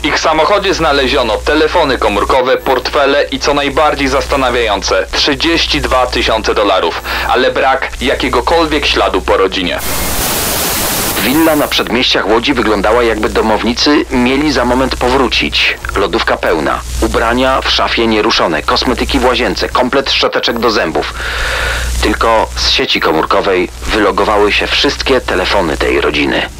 W ich samochodzie znaleziono telefony komórkowe, portfele i co najbardziej zastanawiające 32 tysiące dolarów, ale brak jakiegokolwiek śladu po rodzinie. Willa na przedmieściach Łodzi wyglądała jakby domownicy mieli za moment powrócić. Lodówka pełna, ubrania w szafie nieruszone, kosmetyki w łazience, komplet szczoteczek do zębów. Tylko z sieci komórkowej wylogowały się wszystkie telefony tej rodziny.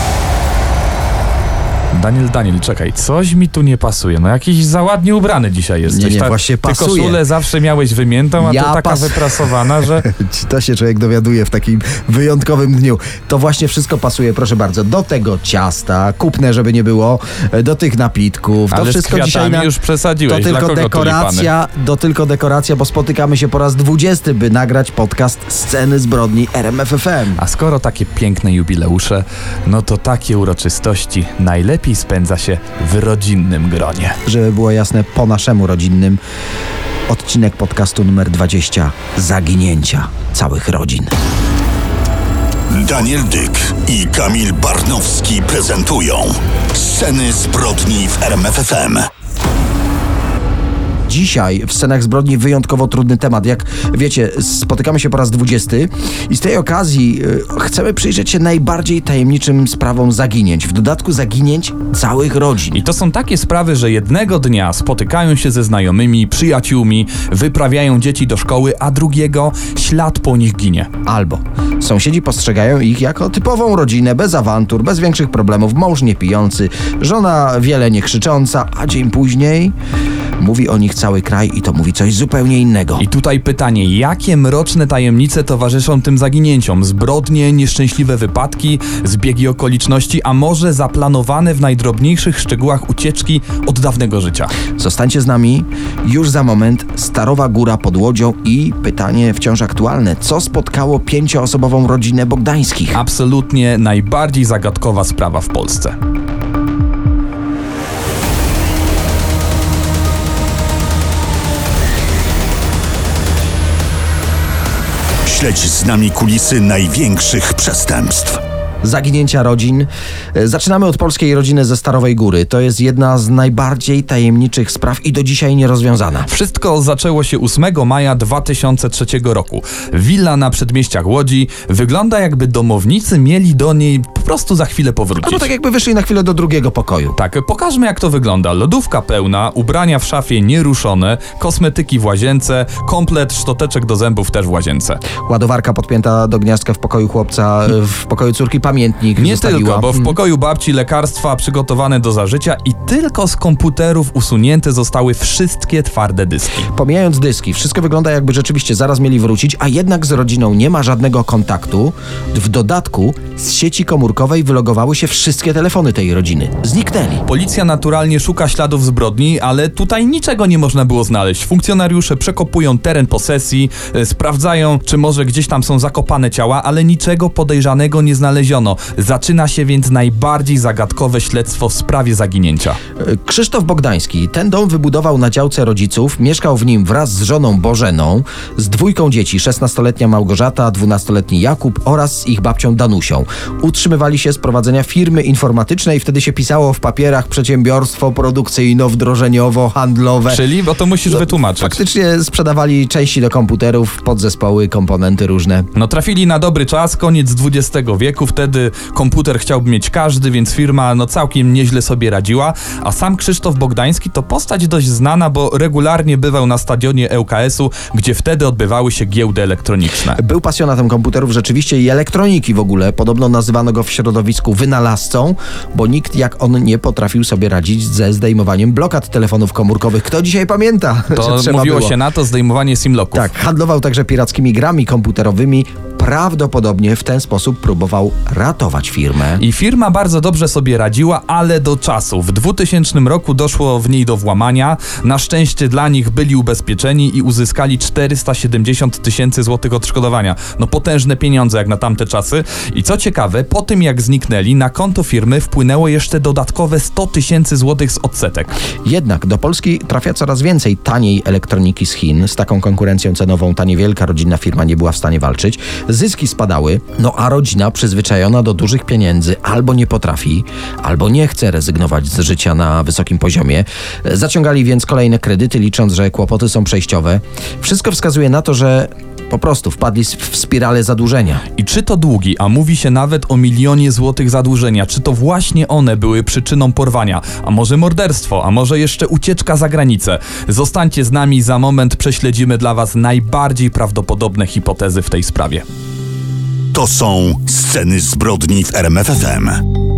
Daniel, Daniel, czekaj, coś mi tu nie pasuje. No jakiś za ładnie ubrany dzisiaj jesteś. Nie, nie, Ta- właśnie ty pasuje. koszulę zawsze miałeś wymiętą, a Ja tu taka pas- wyprasowana, że... To się człowiek dowiaduje w takim wyjątkowym dniu. To właśnie wszystko pasuje, proszę bardzo, do tego ciasta, kupne, żeby nie było, do tych napitków. To Ale z wszystko dzisiaj na... już przesadziłeś. To tylko dekoracja, to tylko dekoracja, bo spotykamy się po raz 20, by nagrać podcast Sceny zbrodni RMFFM. A skoro takie piękne jubileusze, no to takie uroczystości najlepiej spędza się w rodzinnym gronie. Żeby było jasne, po naszemu rodzinnym odcinek podcastu numer 20 Zaginięcia całych rodzin. Daniel Dyk i Kamil Barnowski prezentują Sceny zbrodni w RMFFM. Dzisiaj w scenach zbrodni wyjątkowo trudny temat. Jak wiecie, spotykamy się po raz 20 i z tej okazji y, chcemy przyjrzeć się najbardziej tajemniczym sprawom zaginięć. W dodatku zaginięć całych rodzin. I to są takie sprawy, że jednego dnia spotykają się ze znajomymi, przyjaciółmi, wyprawiają dzieci do szkoły, a drugiego ślad po nich ginie. Albo sąsiedzi postrzegają ich jako typową rodzinę, bez awantur, bez większych problemów, mąż nie pijący, żona wiele nie krzycząca, a dzień później mówi o nich cały kraj i to mówi coś zupełnie innego. I tutaj pytanie, jakie mroczne tajemnice towarzyszą tym zaginięciom? Zbrodnie, nieszczęśliwe wypadki, zbiegi okoliczności, a może zaplanowane w najdrobniejszych szczegółach ucieczki od dawnego życia? Zostańcie z nami już za moment. Starowa Góra pod Łodzią i pytanie wciąż aktualne. Co spotkało pięcioosobową rodzinę Bogdańskich? Absolutnie najbardziej zagadkowa sprawa w Polsce. Śledź z nami kulisy największych przestępstw. Zaginięcia rodzin. E, Zaczynamy od polskiej rodziny ze Starowej Góry. To jest jedna z najbardziej tajemniczych spraw i do dzisiaj nierozwiązana. Wszystko zaczęło się 8 maja 2003 roku. Willa na przedmieściach Łodzi wygląda jakby domownicy mieli do niej po prostu za chwilę powrócić. Albo tak jakby wyszli na chwilę do drugiego pokoju. Tak, pokażmy jak to wygląda. Lodówka pełna, ubrania w szafie nieruszone, kosmetyki w łazience, komplet szczoteczek do zębów też w łazience. Ładowarka podpięta do gniazdka w pokoju chłopca, w pokoju córki pamiętnik Nie zostawiła. tylko, bo w Mm. pokoju babci lekarstwa przygotowane do zażycia i tylko z komputerów usunięte zostały wszystkie twarde dyski. Pomijając dyski, wszystko wygląda jakby rzeczywiście zaraz mieli wrócić, a jednak z rodziną nie ma żadnego kontaktu. W dodatku z sieci komórkowej wylogowały się wszystkie telefony tej rodziny. Zniknęli. Policja naturalnie szuka śladów zbrodni, ale tutaj niczego nie można było znaleźć. Funkcjonariusze przekopują teren posesji, e, sprawdzają, czy może gdzieś tam są zakopane ciała, ale niczego podejrzanego nie znaleziono. Zaczyna się więc najbardziej zagadkowe śledztwo w sprawie zaginięcia. Krzysztof Bogdański ten dom wybudował na działce rodziców, mieszkał w nim wraz z żoną Bożeną, z dwójką dzieci, 16-letnia Małgorzata, 12-letni Jakub oraz z ich babcią Danusią. Utrzymywali się z prowadzenia firmy informatycznej, wtedy się pisało w papierach przedsiębiorstwo produkcyjno-wdrożeniowo-handlowe. Czyli, bo to musisz wytłumaczyć. Faktycznie sprzedawali części do komputerów, podzespoły, komponenty różne. No trafili na dobry czas, koniec XX wieku, wtedy wtedy komputer chciałby mieć każdy, więc firma no całkiem nieźle sobie radziła, a sam Krzysztof Bogdański to postać dość znana, bo regularnie bywał na stadionie ŁKS-u, gdzie wtedy odbywały się giełdy elektroniczne. Był pasjonatem komputerów rzeczywiście i elektroniki w ogóle. Podobno nazywano go w środowisku wynalazcą, bo nikt jak on nie potrafił sobie radzić ze zdejmowaniem blokad telefonów komórkowych. Kto dzisiaj pamięta, To że trzeba mówiło było? się na to zdejmowanie simlocków. Tak, handlował także pirackimi grami komputerowymi. Prawdopodobnie w ten sposób próbował ratować firmę. I firma bardzo dobrze sobie radziła, ale do czasu. W 2000 roku doszło w niej do włamania. Na szczęście dla nich byli ubezpieczeni i uzyskali 470 tysięcy złotych odszkodowania. No potężne pieniądze jak na tamte czasy. I co ciekawe, po tym jak zniknęli, na konto firmy wpłynęło jeszcze dodatkowe 100 tysięcy złotych z odsetek. Jednak do Polski trafia coraz więcej taniej elektroniki z Chin. Z taką konkurencją cenową ta niewielka rodzinna firma nie była w stanie walczyć. Zyski spadały, no a rodzina przyzwyczajona do dużych pieniędzy albo nie potrafi, albo nie chce rezygnować z życia na wysokim poziomie. Zaciągali więc kolejne kredyty, licząc, że kłopoty są przejściowe. Wszystko wskazuje na to, że po prostu wpadli w spiralę zadłużenia. I czy to długi, a mówi się nawet o milionie złotych zadłużenia, czy to właśnie one były przyczyną porwania, a może morderstwo, a może jeszcze ucieczka za granicę? Zostańcie z nami, za moment prześledzimy dla Was najbardziej prawdopodobne hipotezy w tej sprawie. To są sceny zbrodni w RMFFM.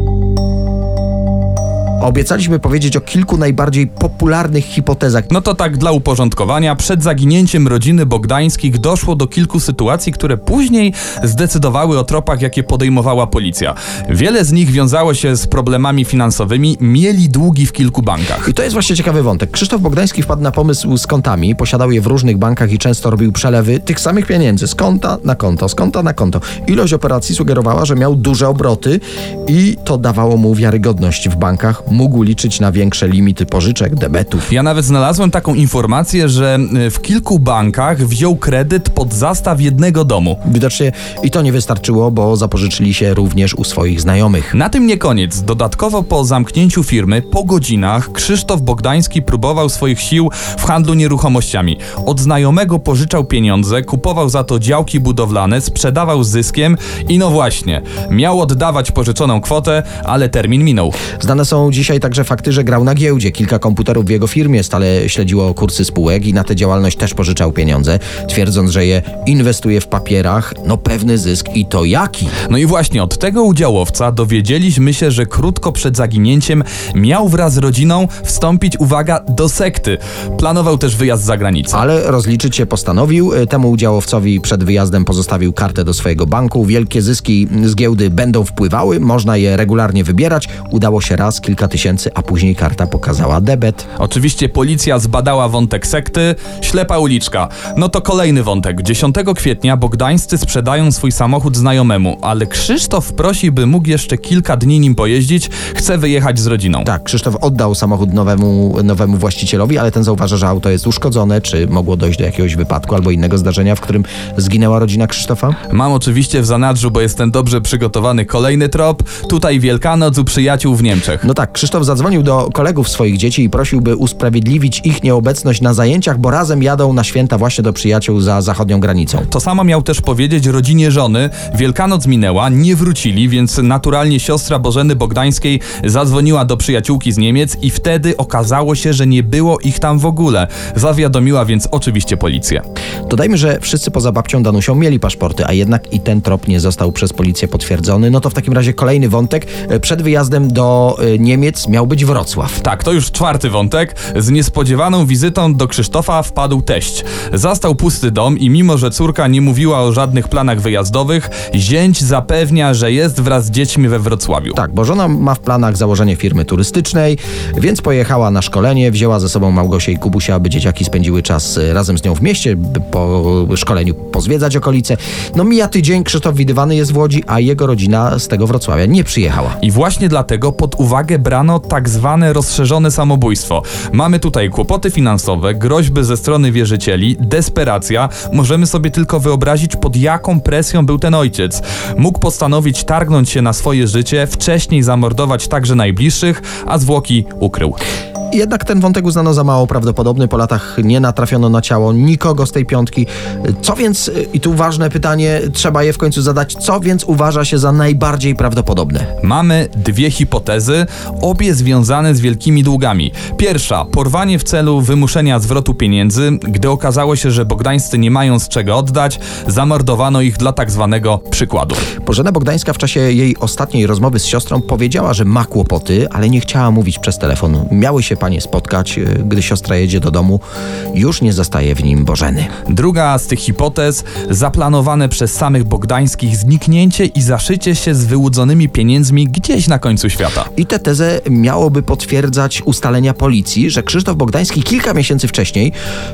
Obiecaliśmy powiedzieć o kilku najbardziej popularnych hipotezach. No to tak dla uporządkowania, przed zaginięciem rodziny Bogdańskich doszło do kilku sytuacji, które później zdecydowały o tropach, jakie podejmowała policja. Wiele z nich wiązało się z problemami finansowymi, mieli długi w kilku bankach. I to jest właśnie ciekawy wątek. Krzysztof Bogdański wpadł na pomysł z kontami, posiadał je w różnych bankach i często robił przelewy tych samych pieniędzy z konta na konto, z konta na konto. Ilość operacji sugerowała, że miał duże obroty i to dawało mu wiarygodność w bankach. Mógł liczyć na większe limity pożyczek, debetów. Ja nawet znalazłem taką informację, że y, w kilku bankach wziął kredyt pod zastaw jednego domu. Widocznie i to nie wystarczyło, bo zapożyczyli się również u swoich znajomych. Na tym nie koniec. Dodatkowo po zamknięciu firmy, po godzinach, Krzysztof Bogdański próbował swoich sił w handlu nieruchomościami. Od znajomego pożyczał pieniądze, kupował za to działki budowlane, sprzedawał z zyskiem i no właśnie, miał oddawać pożyczoną kwotę, ale termin minął. Znane są dzisiaj także fakty, że grał na giełdzie. Kilka komputerów w jego firmie stale śledziło kursy spółek i na tę działalność też pożyczał pieniądze, twierdząc, że je inwestuje w papierach. No pewny zysk i to jaki? No i właśnie od tego udziałowca dowiedzieliśmy się, że krótko przed zaginięciem miał wraz z rodziną wstąpić, uwaga, do sekty. Planował też wyjazd za granicę. Ale rozliczyć się postanowił. E, Temu udziałowcowi przed wyjazdem pozostawił kartę do swojego banku. Wielkie zyski z giełdy będą wpływały, można je regularnie wybierać. Udało się raz, kilka tysięcy, a później karta pokazała debet. Oczywiście policja zbadała wątek sekty, ślepa uliczka. No to kolejny wątek. 10 kwietnia Bogdańscy sprzedają swój samochód znajomemu, ale Krzysztof prosi, by mógł jeszcze kilka dni nim pojeździć, chce wyjechać z rodziną. Tak, Krzysztof oddał samochód nowemu, nowemu właścicielowi, ale ten zauważa, że auto jest uszkodzone, czy mogło dojść do jakiegoś wypadku albo innego zdarzenia, w którym zginęła rodzina Krzysztofa. Mam oczywiście w zanadrzu, bo jestem dobrze przygotowany kolejny trop. Tutaj Wielkanoc u przyjaciół w Niemczech. No tak, Krzysztof zadzwonił do kolegów swoich dzieci i prosił, by usprawiedliwić ich nieobecność na zajęciach, bo razem jadą na święta właśnie do przyjaciół za zachodnią granicą. To samo miał też powiedzieć rodzinie żony. Wielkanoc minęła, nie wrócili, więc naturalnie siostra Bożeny Bogdańskiej zadzwoniła do przyjaciółki z Niemiec i wtedy okazało się, że nie było ich tam w ogóle. Zawiadomiła więc oczywiście policję. Dodajmy, że wszyscy poza babcią Danusią mieli paszporty, a jednak i ten trop nie został przez policję potwierdzony. No to w takim razie kolejny wątek. Przed wyjazdem do e, Niemiec miał być Wrocław. Tak, to już czwarty wątek. Z niespodziewaną wizytą do Krzysztofa wpadł teść. Zastał pusty dom i mimo, że córka nie mówiła o żadnych planach wyjazdowych, zięć zapewnia, że jest wraz z dziećmi we Wrocławiu. Tak, bo żona ma w planach założenie firmy turystycznej, więc pojechała na szkolenie, wzięła ze sobą Małgosię i Kubusia, aby dzieciaki spędziły czas e, razem z nią w mieście, by po szkoleniu pozwiedzać okolice. No mija tydzień, Krzysztof widywany jest w Łodzi, a jego rodzina z tego Wrocławia nie przyjechała. I właśnie dlatego pod uwagę brano tak zwane rozszerzone samobójstwo. Mamy tutaj kłopoty finansowe, groźby ze strony wierzycieli, desperacja. Możemy sobie tylko wyobrazić, pod jaką presją był ten ojciec. Mógł postanowić targnąć się na swoje życie, wcześniej zamordować także najbliższych, a zwłoki ukrył. Jednak ten wątek uznano za mało prawdopodobny. Po latach nie natrafiono na ciało nikogo z tej piątki. Co więc, i tu ważne pytanie, trzeba je w końcu zadać, co więc uważa się za najbardziej prawdopodobne? Mamy dwie hipotezy, obie związane z wielkimi długami. Pierwsza, porwanie w celu wymuszenia zwrotu pieniędzy. Gdy okazało się, że bogdańscy nie mają z czego oddać, zamordowano ich dla tak zwanego przykładu. Bożena Bogdańska w czasie jej ostatniej rozmowy z siostrą powiedziała, że ma kłopoty, ale nie chciała mówić przez telefon. Miały się panie spotkać, e, gdy siostra jedzie do domu. Już nie zostaje w nim Bożeny. Druga z tych hipotez, zaplanowane przez samych bogdańskich zniknięcie i zaszycie się z wyłudzonymi pieniędzmi gdzieś na końcu świata. I tę tezę miałoby potwierdzać ustalenia policji, że Krzysztof Bogdański kilka miesięcy wcześniej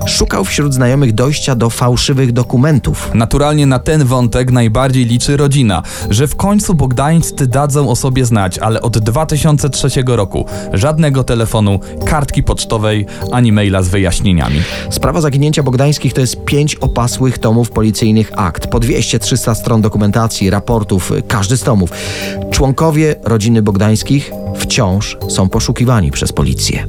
szukał wśród znajomych dojścia do fałszywych dokumentów. Naturalnie na ten wątek najbardziej liczy rodzina, że w końcu bogdańscy dadzą o sobie znać, ale od 2003 roku żadnego telefonu, kartki pocztowej ani maila z wyjaśnieniami. Sprawa zaginięcia Bogdańskich to jest pięć opasłych tomów policyjnych akt, po 200-300 stron dokumentacji, raportów, każdy z tomów. Członkowie rodziny Bogdańskich wciąż są poszukiwani przez policję.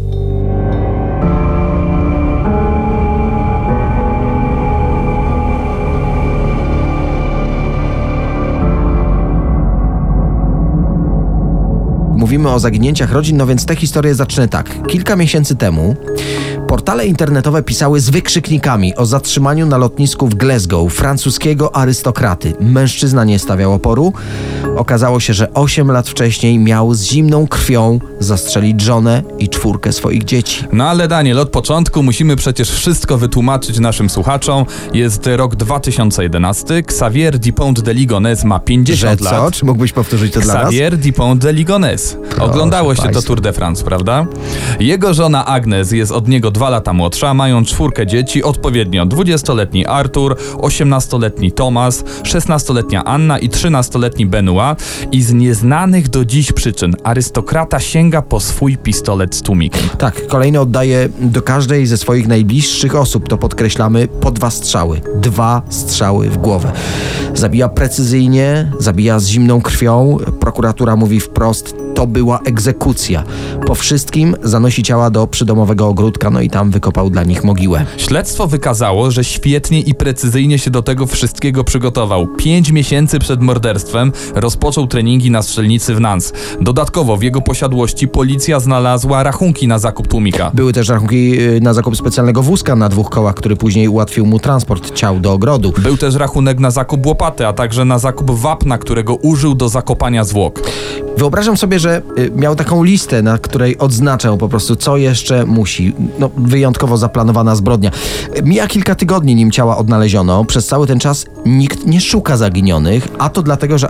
Mówimy o zaginięciach rodzin, no więc tę historię zacznę tak. Kilka miesięcy temu portale internetowe pisały z wykrzyknikami o zatrzymaniu na lotnisku w Glasgow francuskiego arystokraty. Mężczyzna nie stawiał oporu. Okazało się, że 8 lat wcześniej miał z zimną krwią zastrzelić żonę i czwórkę swoich dzieci. No ale Daniel, od początku musimy przecież wszystko wytłumaczyć naszym słuchaczom. Jest rok 2011, Xavier Dupont de Ligonnès ma 50 Że lat. co? Czy mógłbyś powtórzyć to dla nas? Xavier Dupont de Ligonnès. Oglądało się to państwa. Tour de France, prawda? Jego żona Agnes jest od niego dwa lata młodsza, mają czwórkę dzieci, odpowiednio 20-letni Artur, 18-letni Thomas, 16-letnia Anna i 13-letni Benoit i z nieznanych do dziś przyczyn arystokrata sięga po swój pistolet z tłumikiem. Tak, kolejny oddaje do każdej ze swoich najbliższych osób, to podkreślamy, po dwa strzały. Dwa strzały w głowę. Zabija precyzyjnie, zabija z zimną krwią. Prokuratura mówi wprost, to była egzekucja. Po wszystkim zanosi ciała do przydomowego ogródka, no i tam wykopał dla nich mogiłę. Śledztwo wykazało, że świetnie i precyzyjnie się do tego wszystkiego przygotował. Pięć miesięcy przed morderstwem rozpoczął treningi na strzelnicy w Nans. Dodatkowo w jego posiadłości policja znalazła rachunki na zakup tłumika. Były też rachunki y, na zakup specjalnego wózka na dwóch kołach, który później ułatwił mu transport ciał do ogrodu. Był też rachunek na zakup łopaty, a także na zakup wapna, którego użył do zakopania zwłok. Wyobrażam sobie, że y, miał taką listę, na której odznaczał po prostu, co jeszcze musi. No, wyjątkowo zaplanowana zbrodnia. Mija kilka tygodni, nim ciała odnaleziono. Przez cały ten czas nikt nie szuka zaginionych, a to dlatego, że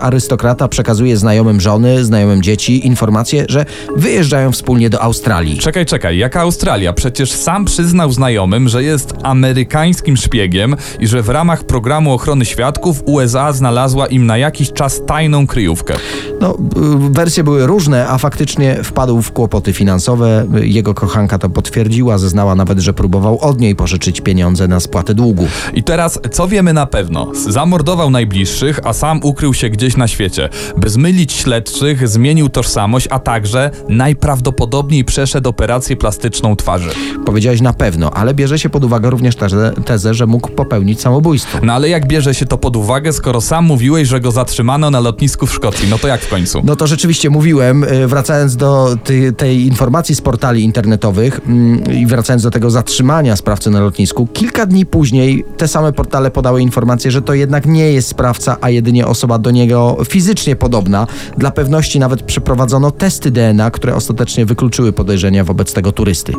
arystokrata przekazuje znajomym żony, znajomym dzieci informację, że wyjeżdżają wspólnie do Australii. Czekaj, czekaj, jaka Australia? Przecież sam przyznał znajomym, że jest amerykańskim szpiegiem i że w ramach programu ochrony świadków USA znalazła im na jakiś czas tajną kryjówkę. No, y, wersje były różne, a faktycznie wpadł w kłopoty finansowe. Jego kochanka to potwierdziła, zeznała nawet, że próbował od niej pożyczyć pieniądze na spłatę długu. I teraz, co wiemy na pewno? Zamordował najbliższych, a sam ukrył się gdzieś na świecie. By zmylić śledczych, zmienił tożsamość, a także najprawdopodobniej przeszedł operację plastyczną twarzy. Powiedziałeś na pewno, ale bierze się pod uwagę również tezę, tezę, że mógł popełnić samobójstwo. No ale jak bierze się to pod uwagę, skoro sam mówiłeś, że go zatrzymano na lotnisku w Szkocji? No to jak w końcu? No to rzeczywiście mówiłem, y, wracając do ty, tej informacji z portali internetowych mm, i wracając do tego zatrzymania sprawcy na lotnisku, kilka dni później te same portale podały informację, że to jednak nie jest sprawca, a jedynie osoba do niego fizycznie podobna. Dla pewności nawet przeprowadzono testy DNA, które ostatecznie wykluczyły podejrzenia wobec tego turysty.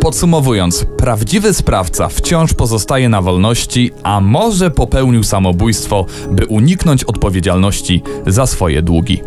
Podsumowując, prawdziwy sprawca wciąż pozostaje na wolności, a może popełnił samobójstwo, by uniknąć odpowiedzialności za swoje długi.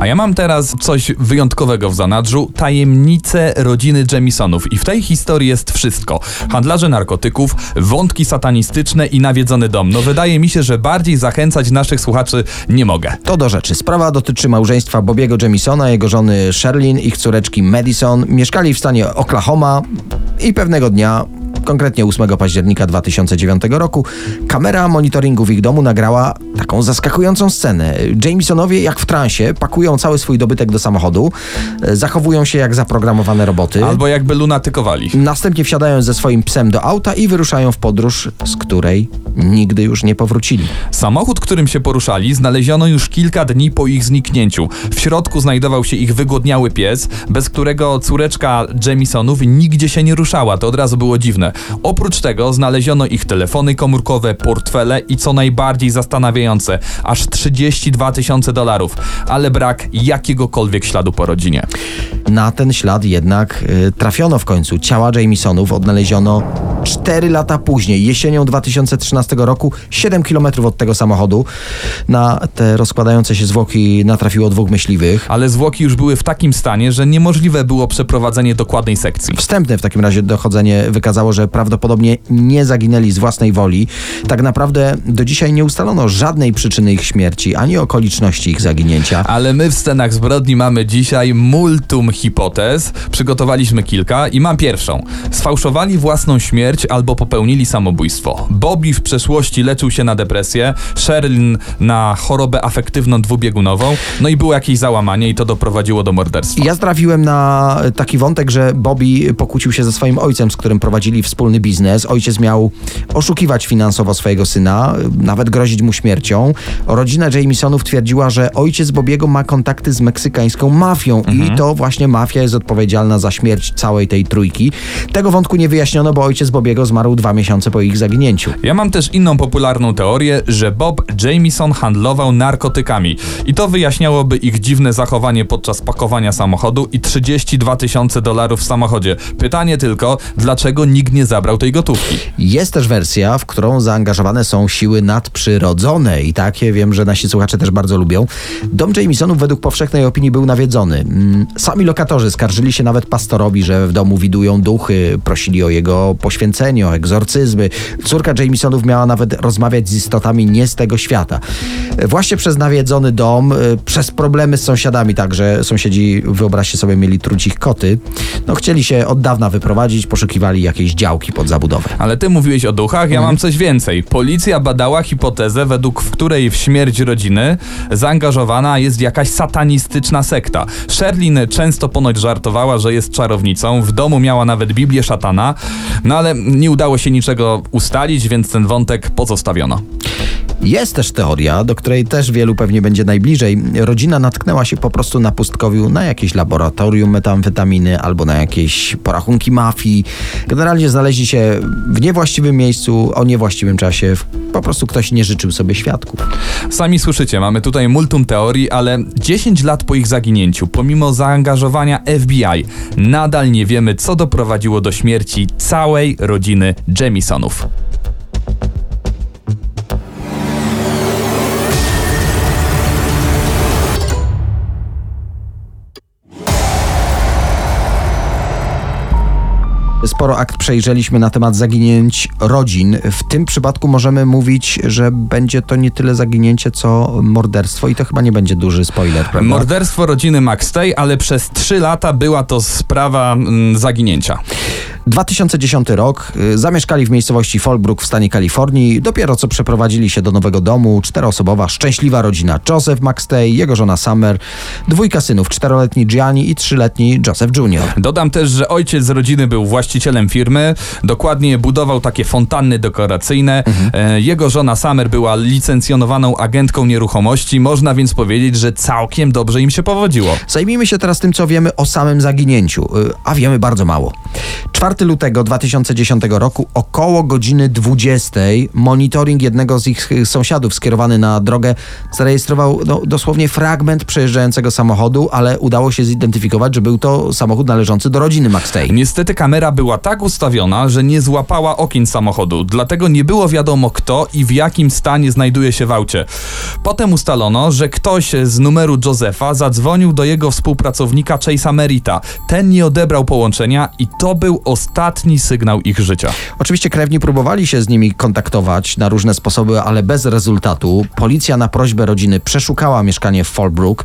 A ja mam teraz coś wyjątkowego w zanadrzu. Tajemnice rodziny Jemisonów. I w tej historii jest wszystko. Handlarze narkotyków, wątki satanistyczne i nawiedzony dom. No wydaje mi się, że bardziej zachęcać naszych słuchaczy nie mogę. To do rzeczy. Sprawa dotyczy małżeństwa Bobiego Jemisona, jego żony Sherlyn, ich córeczki Madison. Mieszkali w stanie Oklahoma i pewnego dnia konkretnie 8 października 2009 roku, kamera monitoringu w ich domu nagrała taką zaskakującą scenę. Jamesonowie, jak w transie, pakują cały swój dobytek do samochodu, e, zachowują się jak zaprogramowane roboty. Albo jakby lunatykowali. Następnie wsiadają ze swoim psem do auta i wyruszają w podróż, z której nigdy już nie powrócili. Samochód, którym się poruszali, znaleziono już kilka dni po ich zniknięciu. W środku znajdował się ich wygłodniały pies, bez którego córeczka Jamisonów nigdzie się nie ruszała. To od razu było dziwne. Oprócz tego znaleziono ich telefony komórkowe, portfele i co najbardziej zastanawiające, aż 32 tysiące dolarów, ale brak jakiegokolwiek śladu po rodzinie. Na ten ślad jednak y, trafiono w końcu. Ciała Jamisonów odnaleziono 4 lata później, jesienią 2013 roku, 7 km od tego samochodu. Na te rozkładające się zwłoki natrafiło dwóch myśliwych. Ale zwłoki już były w takim stanie, że niemożliwe było przeprowadzenie dokładnej sekcji. Wstępne w takim razie dochodzenie wykazało, że prawdopodobnie nie zaginęli z własnej woli. Tak naprawdę do dzisiaj nie ustalono żadnej przyczyny ich śmierci, ani okoliczności ich zaginięcia. Ale my w scenach zbrodni mamy dzisiaj multum hipotez. Przygotowaliśmy kilka i mam pierwszą. Sfałszowali własną śmierć albo popełnili samobójstwo. Bobby w przeszłości leczył się na depresję, Sherilyn na chorobę afektywną dwubiegunową, no i było jakieś załamanie i to doprowadziło do morderstwa. Ja trafiłem na taki wątek, że Bobby pokłócił się ze swoim ojcem, z którym prowadzili wspólny biznes. Ojciec miał oszukiwać finansowo swojego syna, nawet grozić mu śmiercią. Rodzina Jamesonów twierdziła, że ojciec Bobiego ma kontakty z meksykańską mafią i to właśnie mafia jest odpowiedzialna za śmierć całej tej trójki. Tego wątku nie wyjaśniono, bo ojciec Bobiego zmarł dwa miesiące po ich zaginięciu. Ja mam też inną popularną teorię, że Bob Jamison handlował narkotykami i to wyjaśniałoby ich dziwne zachowanie podczas pakowania samochodu i 32 tysiące dolarów w samochodzie. Pytanie tylko, dlaczego nikt nie zabrał tej gotówki? Jest też wersja, w którą zaangażowane są siły nadprzyrodzone i takie wiem, że nasi słuchacze też bardzo lubią. Dom Jamesonów według powszechnej opinii był nawiedzony. Mm, Sami lokatorzy skarżyli się nawet pastorowi, że w domu widują duchy, prosili o jego poświęcenie, o egzorcyzmy. Córka Jamesonów miała nawet rozmawiać z istotami nie z tego świata. Właśnie przez nawiedzony dom, y, przez problemy z sąsiadami także, sąsiedzi, wyobraźcie sobie, mieli trucich koty, no chcieli się od dawna wyprowadzić, poszukiwali jakiejś działki pod zabudowę. Ale ty mówiłeś o duchach, ja mam coś więcej. Policja badała hipotezę, według której w śmierć rodziny zaangażowana jest jakaś satanistyczna sekta. Sherlin często ponoć żartowała, że jest czarownicą, w domu miała nawet Biblię szatana, no ale nie udało się niczego ustalić, więc ten wątek pozostawiono. Jest też teoria, do której też wielu pewnie będzie najbliżej. Rodzina natknęła się po prostu na pustkowiu na jakieś laboratorium metamfetaminy albo na jakieś porachunki mafii. Generalnie znaleźli się w niewłaściwym miejscu, o niewłaściwym czasie. Po prostu ktoś nie życzył sobie świadków. Sami słyszycie, mamy tutaj multum teorii, ale 10 lat po ich zaginięciu, pomimo zaangażowania FBI, nadal nie wiemy, co doprowadziło do śmierci całej rodziny Jamisonów. Sporo akt przejrzeliśmy na temat zaginięć rodzin. W tym przypadku możemy mówić, że będzie to nie tyle zaginięcie, co morderstwo i to chyba nie będzie duży spoiler, prawda? Morderstwo rodziny McStay, ale przez 3 lata była to sprawa mm, zaginięcia. 2010 rok. Zamieszkali w miejscowości Fallbrook w stanie Kalifornii. Dopiero co przeprowadzili się do nowego domu. Czteroosobowa, szczęśliwa rodzina. Joseph McStay, jego żona Summer, dwójka synów, czteroletni Gianni i trzyletni Joseph Jr. Dodam też, że ojciec z rodziny był właścicielem firmy, dokładnie budował takie fontanny dekoracyjne. E, Jego żona Summer była licencjonowaną agentką nieruchomości, można więc powiedzieć, że całkiem dobrze im się powodziło. Zajmijmy się teraz tym, co wiemy o samym zaginięciu, y, a wiemy bardzo mało. 4 lutego 2010 roku, około godziny 20, monitoring jednego z ich y, sąsiadów skierowany na drogę zarejestrował no, dosłownie fragment przejeżdżającego samochodu, ale udało się zidentyfikować, że był to samochód należący do rodziny McStay. Niestety kamera była tak ustawiona, że nie złapała okien samochodu, dlatego nie było wiadomo kto i w jakim stanie znajduje się w aucie. Potem ustalono, że ktoś z numeru Josefa zadzwonił do jego współpracownika Chase'a Merita. Ten nie odebrał połączenia i to był ostatni sygnał ich życia. Oczywiście krewni próbowali się z nimi kontaktować na różne sposoby, ale bez rezultatu. Policja na prośbę rodziny przeszukała mieszkanie w Fallbrook.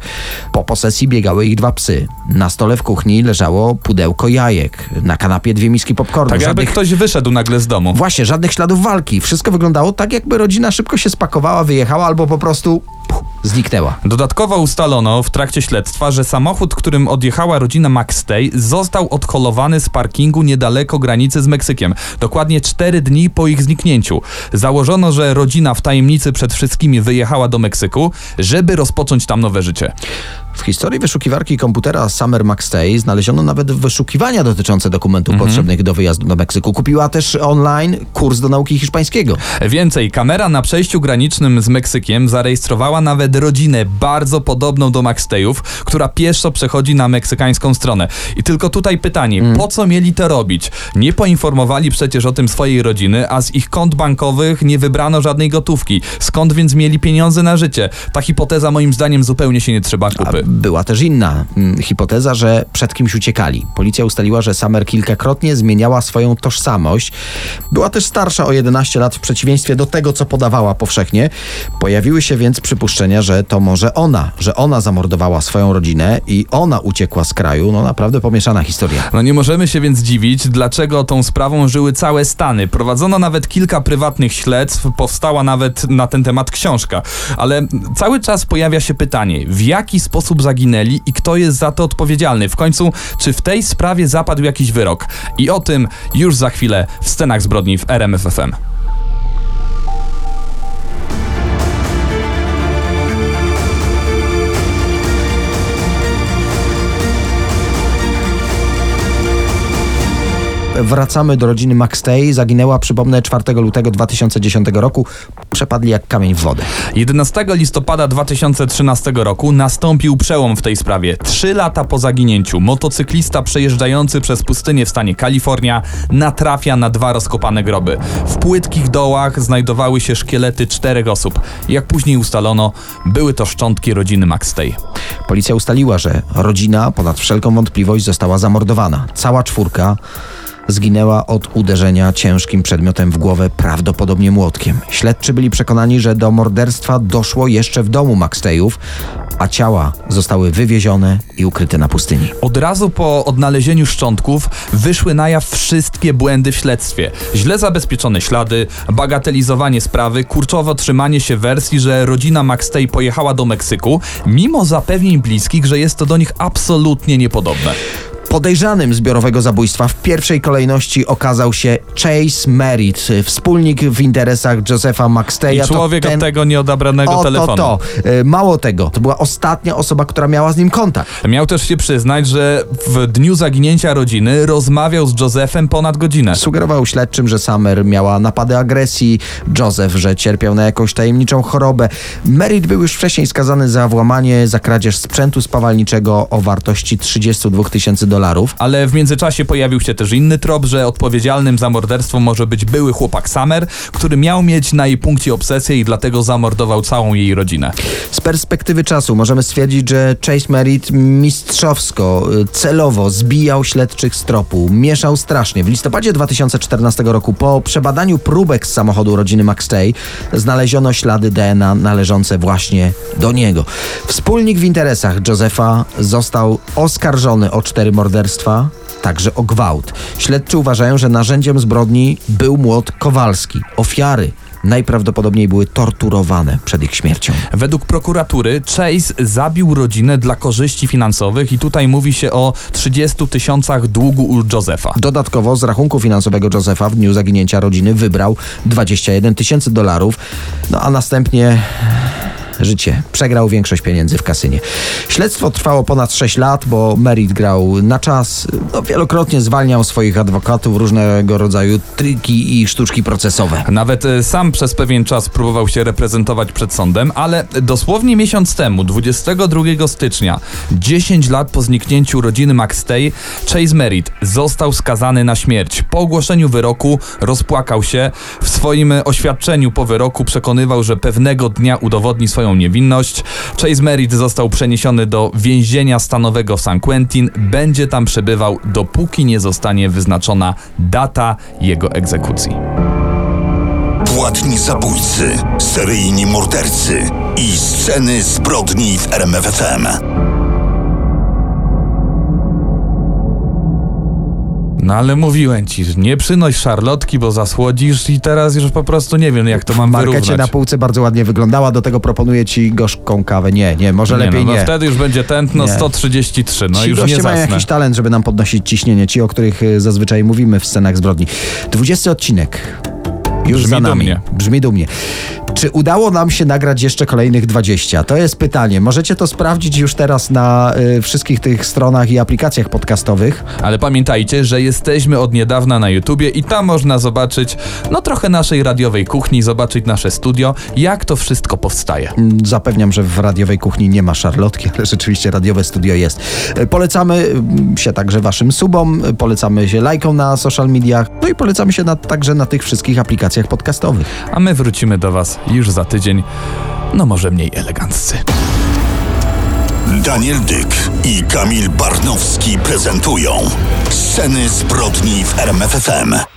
Po posesji biegały ich dwa psy. Na stole w kuchni leżało pudełko jajek. Na kanapie dwie miski popcornu. Tak jakby Żadnych... ktoś wyszedł nagle z domu. Właśnie, żadnych śladów walki. Wszystko wyglądało tak, jakby rodzina szybko się spakowała, wyjechała albo po prostu puh, zniknęła. Dodatkowo ustalono w trakcie śledztwa, że samochód, którym odjechała rodzina McStay, został odholowany z parkingu niedaleko granicy z Meksykiem. Dokładnie cztery dni po ich zniknięciu. Założono, że rodzina w tajemnicy przed wszystkimi wyjechała do Meksyku, żeby rozpocząć tam nowe życie. W historii wyszukiwarki komputera Summer McStay znaleziono nawet wyszukiwania dotyczące dokumentów potrzebnych do wyjazdu do Meksyku. Kupiła też online kurs do nauki hiszpańskiego. Więcej, kamera na przejściu granicznym z Meksykiem zarejestrowała nawet rodzinę bardzo podobną do McStayów, która pieszo przechodzi na meksykańską stronę. I tylko tutaj pytanie, po co mieli to robić? Nie poinformowali przecież o tym swojej rodziny, a z ich kont bankowych nie wybrano żadnej gotówki. Skąd więc mieli pieniądze na życie? Ta hipoteza moim zdaniem zupełnie się nie trzeba kupy. Była też inna mm, hipoteza, że przed kimś uciekali. Policja ustaliła, że Summer kilkakrotnie zmieniała swoją tożsamość. Była też starsza o 11 lat w przeciwieństwie do tego, co podawała powszechnie. Pojawiły się więc przypuszczenia, że to może ona, że ona zamordowała swoją rodzinę i ona uciekła z kraju. No naprawdę pomieszana historia. No nie możemy się więc dziwić, dlaczego tą sprawą żyły całe Stany. Prowadzono nawet kilka prywatnych śledztw, powstała nawet na ten temat książka. Ale cały czas pojawia się pytanie, w jaki sposób zaginęli i kto jest za to odpowiedzialny? W końcu, czy w tej sprawie zapadł jakiś wyrok? I o tym już za chwilę w scenach zbrodni w RMFFM. Wracamy do rodziny McStay. Zaginęła, przypomnę, 4 lutego 2010 roku. Przepadli jak kamień w wodę. 11 listopada 2013 roku nastąpił przełom w tej sprawie. Trzy lata po zaginięciu motocyklista przejeżdżający przez pustynię w stanie Kalifornia natrafia na dwa rozkopane groby. W płytkich dołach znajdowały się szkielety czterech osób. Jak później ustalono, były to szczątki rodziny McStay. Policja ustaliła, że rodzina ponad wszelką wątpliwość została zamordowana. Cała czwórka zginęła od uderzenia ciężkim przedmiotem w głowę, prawdopodobnie młotkiem. Śledczy byli przekonani, że do morderstwa doszło jeszcze w domu McStayów, a ciała zostały wywiezione i ukryte na pustyni. Od razu po odnalezieniu szczątków wyszły na jaw wszystkie błędy w śledztwie. Źle zabezpieczone ślady, bagatelizowanie sprawy, kurczowo trzymanie się wersji, że rodzina McStay pojechała do Meksyku, mimo zapewnień bliskich, że jest to do nich absolutnie niepodobne. Podejrzanym zbiorowego zabójstwa w pierwszej kolejności okazał się Chase Merritt, wspólnik w interesach Josepha McStaya. I To człowiek ten- od tego nieodebranego o, telefonu. To, to. E, Mało tego, to była ostatnia osoba, która miała z nim kontakt. Miał też się przyznać, że w dniu zaginięcia rodziny rozmawiał z Josephem ponad godzinę. Sugerował śledczym, że Summer miała napady agresji, Joseph, że cierpiał na jakąś tajemniczą chorobę. Merritt był już wcześniej skazany za włamanie, za kradzież sprzętu spawalniczego o wartości 32 tysięcy dolarów. Ale w międzyczasie pojawił się też inny trop, że odpowiedzialnym za morderstwo może być były chłopak Summer, który miał mieć na jej punkcie obsesję i dlatego zamordował całą jej rodzinę. Z perspektywy czasu możemy stwierdzić, że Chase Merritt mistrzowsko, y, celowo zbijał śledczych z tropu, mieszał strasznie. W listopadzie 2014 roku po przebadaniu próbek z samochodu rodziny McStay znaleziono ślady DNA należące właśnie do niego. Wspólnik w interesach Josefa został oskarżony o cztery morderstwa, także o gwałt. Śledczy uważają, że narzędziem zbrodni był młot Kowalski. Ofiary najprawdopodobniej były torturowane przed ich śmiercią. Według prokuratury Chase zabił rodzinę dla korzyści finansowych i tutaj mówi się o 30 tysiącach długu u Josepha. Dodatkowo z rachunku finansowego Josefa w dniu zaginięcia rodziny wybrał 21 tysięcy dolarów, no a następnie życie. Przegrał większość pieniędzy w kasynie. Śledztwo trwało ponad 6 lat, bo Merit grał na czas. No, wielokrotnie zwalniał swoich adwokatów, różnego rodzaju triki i sztuczki procesowe. Nawet e, sam przez pewien czas próbował się reprezentować przed sądem, ale dosłownie miesiąc temu, 22 stycznia, 10 lat po zniknięciu rodziny McStay, Chase Merritt został skazany na śmierć. Po ogłoszeniu wyroku rozpłakał się. W swoim oświadczeniu po wyroku przekonywał, że pewnego dnia udowodni swoją niewinność. Chase Merritt został przeniesiony do więzienia stanowego w San Quentin. Będzie tam przebywał, dopóki nie zostanie wyznaczona data jego egzekucji. Płatni zabójcy, seryjni mordercy i sceny zbrodni w RMFFM. No ale mówiłem ci, że nie przynoś szarlotki, bo zasłodzisz i teraz już po prostu nie wiem, jak to mam W markecie wyrównać. na półce bardzo ładnie wyglądała, do tego proponuję ci gorzką kawę. Nie, nie, może nie, lepiej no, nie. no wtedy już będzie tętno Nie. 133, no ci już nie zasnę. jakiś talent, żeby nam podnosić ciśnienie, ci, o których y, zazwyczaj mówimy w scenach zbrodni. 20 odcinek. Już Brzmi za nami. dumnie. Brzmi dumnie. Czy udało nam się nagrać jeszcze kolejnych 20? To jest pytanie. Możecie to sprawdzić już teraz na y, wszystkich tych stronach i aplikacjach podcastowych. Ale pamiętajcie, że jesteśmy od niedawna na YouTubie i tam można zobaczyć, no trochę naszej radiowej kuchni, zobaczyć nasze studio, jak to wszystko powstaje. Mm, Zapewniam, że w radiowej kuchni nie ma szarlotki, ale rzeczywiście radiowe studio jest. Y, Polecamy mm, się także waszym subom, y, polecamy się lajkom na social mediach, no i polecamy się na, także na tych wszystkich aplikacjach podcastowych. A my wrócimy do Was już za tydzień, no może mniej eleganccy. Daniel Dyk i Kamil Barnowski prezentują Sceny zbrodni w RMFFM.